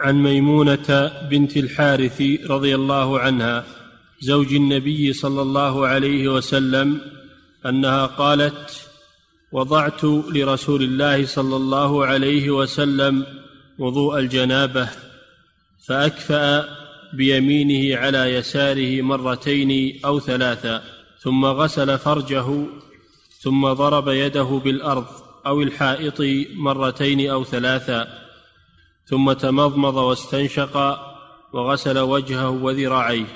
عن ميمونة بنت الحارث رضي الله عنها زوج النبي صلى الله عليه وسلم أنها قالت وضعت لرسول الله صلى الله عليه وسلم وضوء الجنابة فأكفأ بيمينه على يساره مرتين أو ثلاثا ثم غسل فرجه ثم ضرب يده بالأرض أو الحائط مرتين أو ثلاثا ثم تمضمض واستنشق وغسل وجهه وذراعيه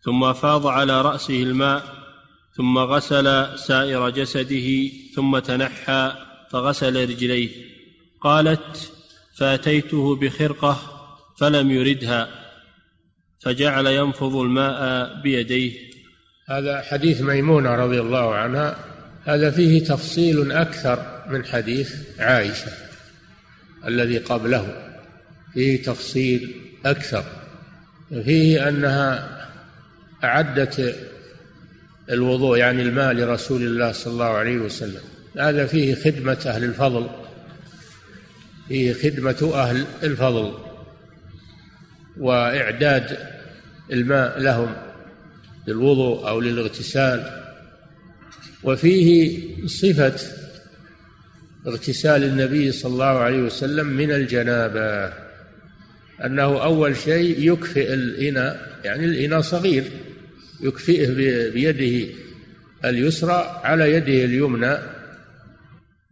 ثم أفاض على رأسه الماء ثم غسل سائر جسده ثم تنحى فغسل رجليه. قالت فأتيته بخرقة فلم يردها فجعل ينفض الماء بيديه. هذا حديث ميمونة رضي الله عنها. هذا فيه تفصيل أكثر من حديث عائشة الذي قبله. فيه تفصيل أكثر. فيه أنها أعدت الوضوء يعني الماء لرسول الله صلى الله عليه وسلم. هذا فيه خدمة أهل الفضل. فيه خدمة أهل الفضل وإعداد الماء لهم للوضوء أو للاغتسال. وفيه صفة اغتسال النبي صلى الله عليه وسلم من الجنابة. أنه أول شيء يكفئ الإناء يعني الإناء صغير يكفئه بيده اليسرى على يده اليمنى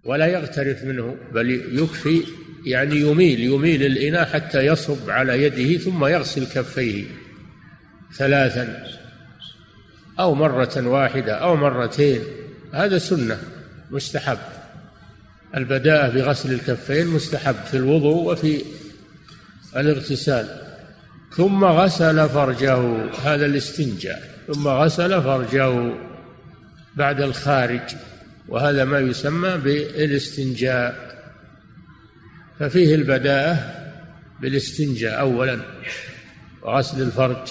ولا يغترف منه بل يكفي يعني يميل يميل الإناء حتى يصب على يده ثم يغسل كفيه ثلاثا أو مرة واحدة أو مرتين. هذا سنة مستحب. البداءة بغسل الكفين مستحب في الوضوء وفي الاغتسال. ثم غسل فرجه هذا الاستنجاء. ثم غسل فرجه بعد الخارج وهذا ما يسمى بالاستنجاء. ففيه البداءة بالاستنجاء أولا وغسل الفرج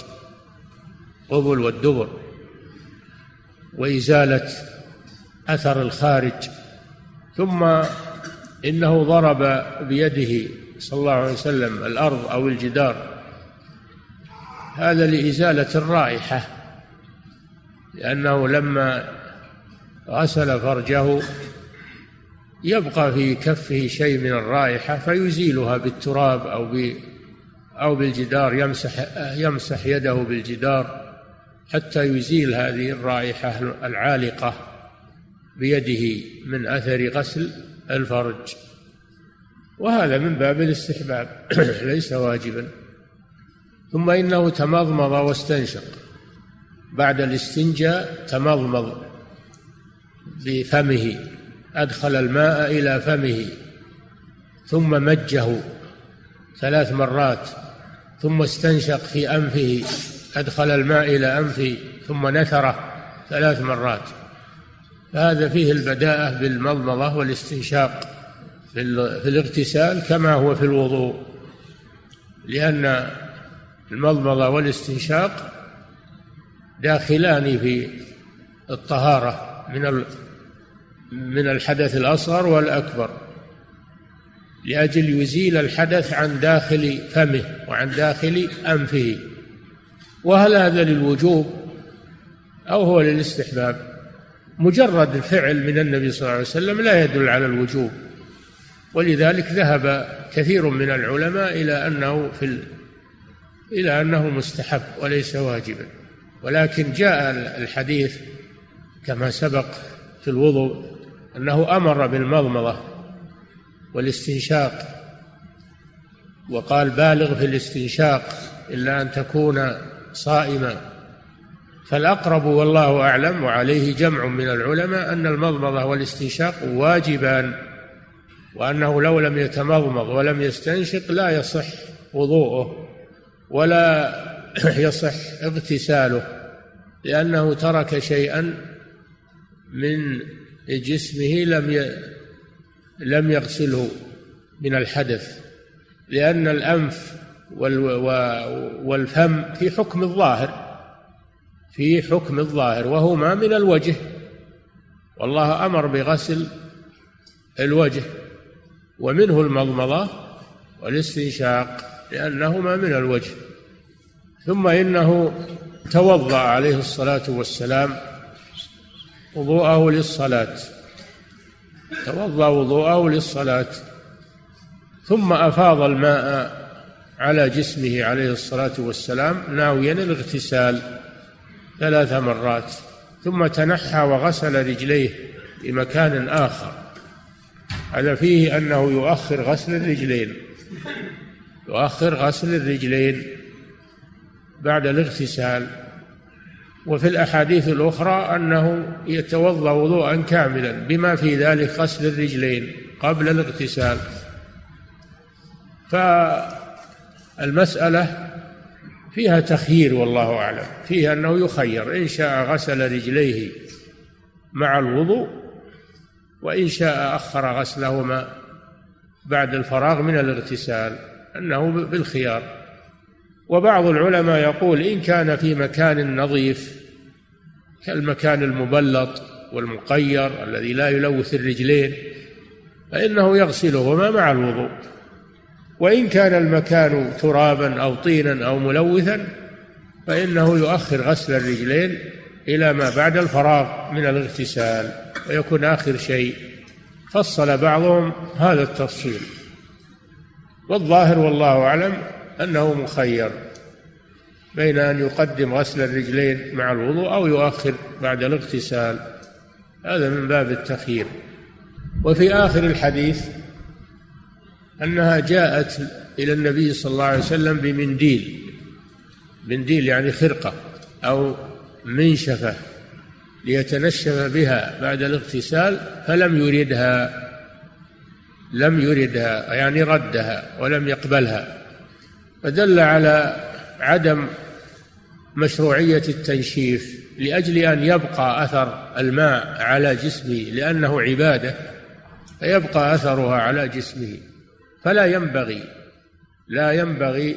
قبل والدبر. وإزالة أثر الخارج ثم إنه ضرب بيده صلى الله عليه وسلم الأرض أو الجدار. هذا لإزالة الرائحة لأنه لما غسل فرجه يبقى في كفه شيء من الرائحة فيزيلها بالتراب أو ب أو بالجدار يمسح يمسح يده بالجدار حتى يزيل هذه الرائحة العالقة بيده من أثر غسل. الفرج. وهذا من باب الاستحباب. ليس واجبا. ثم إنه تمضمض واستنشق. بعد الاستنجاء تمضمض بفمه. أدخل الماء إلى فمه. ثم مجه ثلاث مرات. ثم استنشق في أنفه. أدخل الماء إلى أنفه. ثم نثره ثلاث مرات. فهذا فيه البداءة بالمضمضة والاستنشاق في الاغتسال كما هو في الوضوء لأن المضمضة والاستنشاق داخلان في الطهارة من من الحدث الأصغر والأكبر لأجل يزيل الحدث عن داخل فمه وعن داخل أنفه. وهل هذا للوجوب أو هو للاستحباب؟ مجرد الفعل من النبي صلى الله عليه وسلم لا يدل على الوجوب. ولذلك ذهب كثير من العلماء إلى أنه في ال... إلى أنه مستحب وليس واجبا. ولكن جاء الحديث كما سبق في الوضوء أنه أمر بالمضمضة والاستنشاق وقال بالغ في الاستنشاق إلا أن تكون صائما. فالأقرب والله أعلم وعليه جمع من العلماء أن المضمضة والاستنشاق واجبان وأنه لو لم يتمضمض ولم يستنشق لا يصح وضوءه ولا يصح اغتساله لأنه ترك شيئا من جسمه لم لم يغسله من الحدث لأن الأنف والفم في حكم الظاهر. في حكم الظاهر وهما من الوجه. والله أمر بغسل الوجه ومنه المضمضة والاستنشاق لأنهما من الوجه. ثم إنه توضأ عليه الصلاة والسلام وضوءه للصلاة. توضأ وضوءه للصلاة. ثم أفاض الماء على جسمه عليه الصلاة والسلام ناويا الاغتسال ثلاث مرات ثم تنحى وغسل رجليه في مكان آخر. هذا فيه أنه يؤخر غسل الرجلين يؤخر غسل الرجلين بعد الاغتسال. وفي الأحاديث الأخرى أنه يتوضأ وضوءا كاملا بما في ذلك غسل الرجلين قبل الاغتسال. فالمسألة فيها تخيير والله أعلم. فيها أنه يخير. إن شاء غسل رجليه مع الوضوء وإن شاء أخر غسلهما بعد الفراغ من الاغتسال أنه بالخيار. وبعض العلماء يقول إن كان في مكان نظيف كالمكان المبلط والمقير الذي لا يلوث الرجلين فإنه يغسلهما مع الوضوء. وإن كان المكان ترابا أو طينا أو ملوثا فإنه يؤخر غسل الرجلين إلى ما بعد الفراغ من الاغتسال ويكون آخر شيء. فصل بعضهم هذا التفصيل. والظاهر والله أعلم أنه مخير بين أن يقدم غسل الرجلين مع الوضوء أو يؤخر بعد الاغتسال. هذا من باب التخيير. وفي آخر الحديث أنها جاءت إلى النبي صلى الله عليه وسلم بمنديل. منديل يعني خرقة أو منشفة ليتنشف بها بعد الاغتسال فلم يردها لم يردها يعني ردها ولم يقبلها. فدل على عدم مشروعية التنشيف لأجل أن يبقى أثر الماء على جسمه لأنه عبادة فيبقى أثرها على جسمه. فلا ينبغي لا ينبغي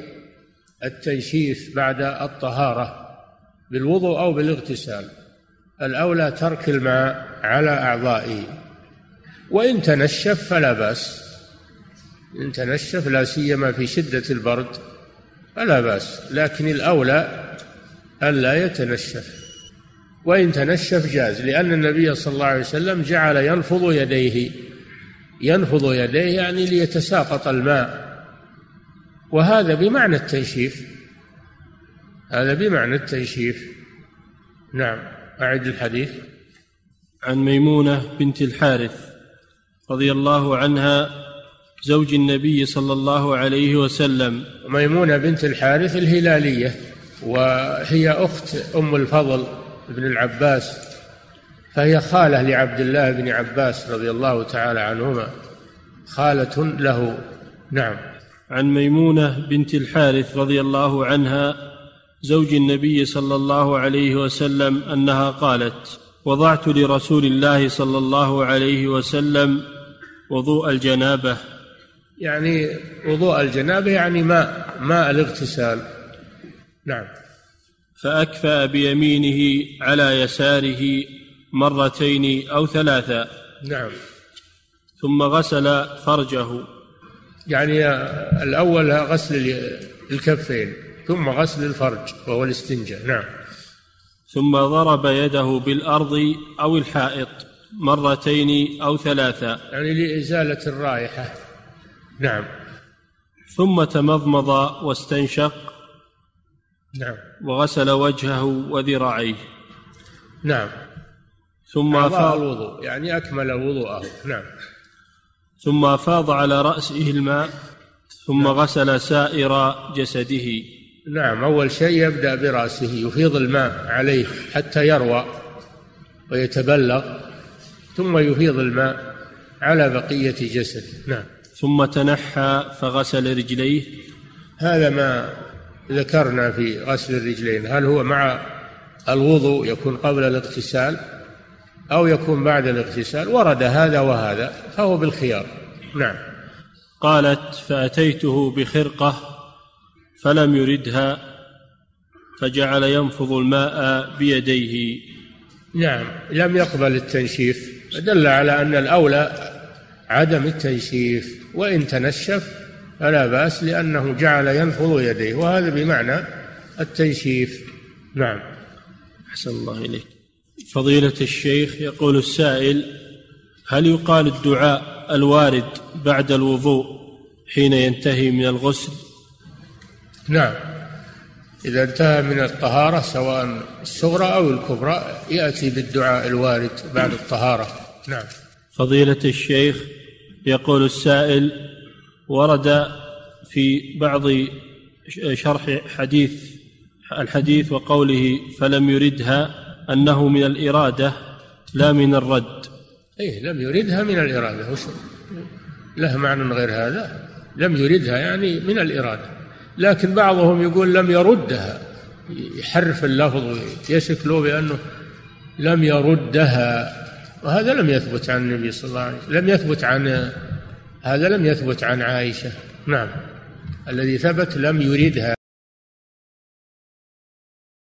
التنشيف بعد الطهارة بالوضوء أو بالاغتسال. الأولى ترك الماء على أعضائه. وإن تنشف فلا بأس. إن تنشف لا سيما في شدة البرد فلا بأس. لكن الأولى ألا يتنشف. وإن تنشف جاز لأن النبي صلى الله عليه وسلم جعل ينفض يديه. ينفض يديه يعني ليتساقط الماء. وهذا بمعنى التنشيف. هذا بمعنى التنشيف. نعم أعد الحديث. عن ميمونة بنت الحارث رضي الله عنها زوج النبي صلى الله عليه وسلم. ميمونة بنت الحارث الهلالية وهي أخت أم الفضل بن العباس. فهي خالة لعبد الله بن عباس رضي الله تعالى عنهما خالة له. نعم. عن ميمونة بنت الحارث رضي الله عنها زوج النبي صلى الله عليه وسلم أنها قالت وضعت لرسول الله صلى الله عليه وسلم وضوء الجنابة. يعني وضوء الجنابة يعني ماء ماء الاغتسال. نعم. فأكفأ بيمينه على يساره مرتين أو ثلاثا نعم. ثم غسل فرجه. يعني الأول غسل الكفين ثم غسل الفرج وهو الاستنجاء. نعم. ثم ضرب يده بالأرض أو الحائط مرتين أو ثلاثا يعني لإزالة الرائحة. نعم. ثم تمضمض واستنشق. نعم. وغسل وجهه وذراعيه. نعم. ثم أفاض الوضوء. يعني أكمل وضوءه. نعم. ثم أفاض على رأسه الماء ثم نعم. غسل سائر جسده. نعم. أول شيء يبدأ برأسه يفيض الماء عليه حتى يروى ويتبلغ ثم يفيض الماء على بقية جسده. نعم. ثم تنحى فغسل رجليه. هذا ما ذكرنا في غسل الرجلين. هل هو مع الوضوء يكون قبل الاغتسال؟ أو يكون بعد الاغتسال ورد هذا وهذا فهو بالخيار. نعم. قالت فأتيته بخرقة فلم يردها فجعل ينفض الماء بيديه. نعم. لم يقبل التنشيف. دل على أن الأولى عدم التنشيف وإن تنشف فلا بأس لأنه جعل ينفض يديه وهذا بمعنى التنشيف. نعم. أحسن الله إليك. فضيلة الشيخ يقول السائل هل يقال الدعاء الوارد بعد الوضوء حين ينتهي من الغسل؟ نعم. إذا انتهى من الطهارة سواء الصغرى أو الكبرى يأتي بالدعاء الوارد بعد الطهارة. نعم. فضيلة الشيخ يقول السائل ورد في بعض شرح حديث الحديث وقوله فلم يردها أنه من الإرادة لا من الرد. إيه لم يردها من الإرادة. وش له معنى غير هذا. لم يردها يعني من الإرادة. لكن بعضهم يقول لم يردها. يحرف اللفظ يشكله بأنه لم يردها. وهذا لم يثبت عن النبي صلى الله عليه وسلم. لم يثبت عن هذا لم يثبت عن عائشة. نعم. الذي ثبت لم يردها.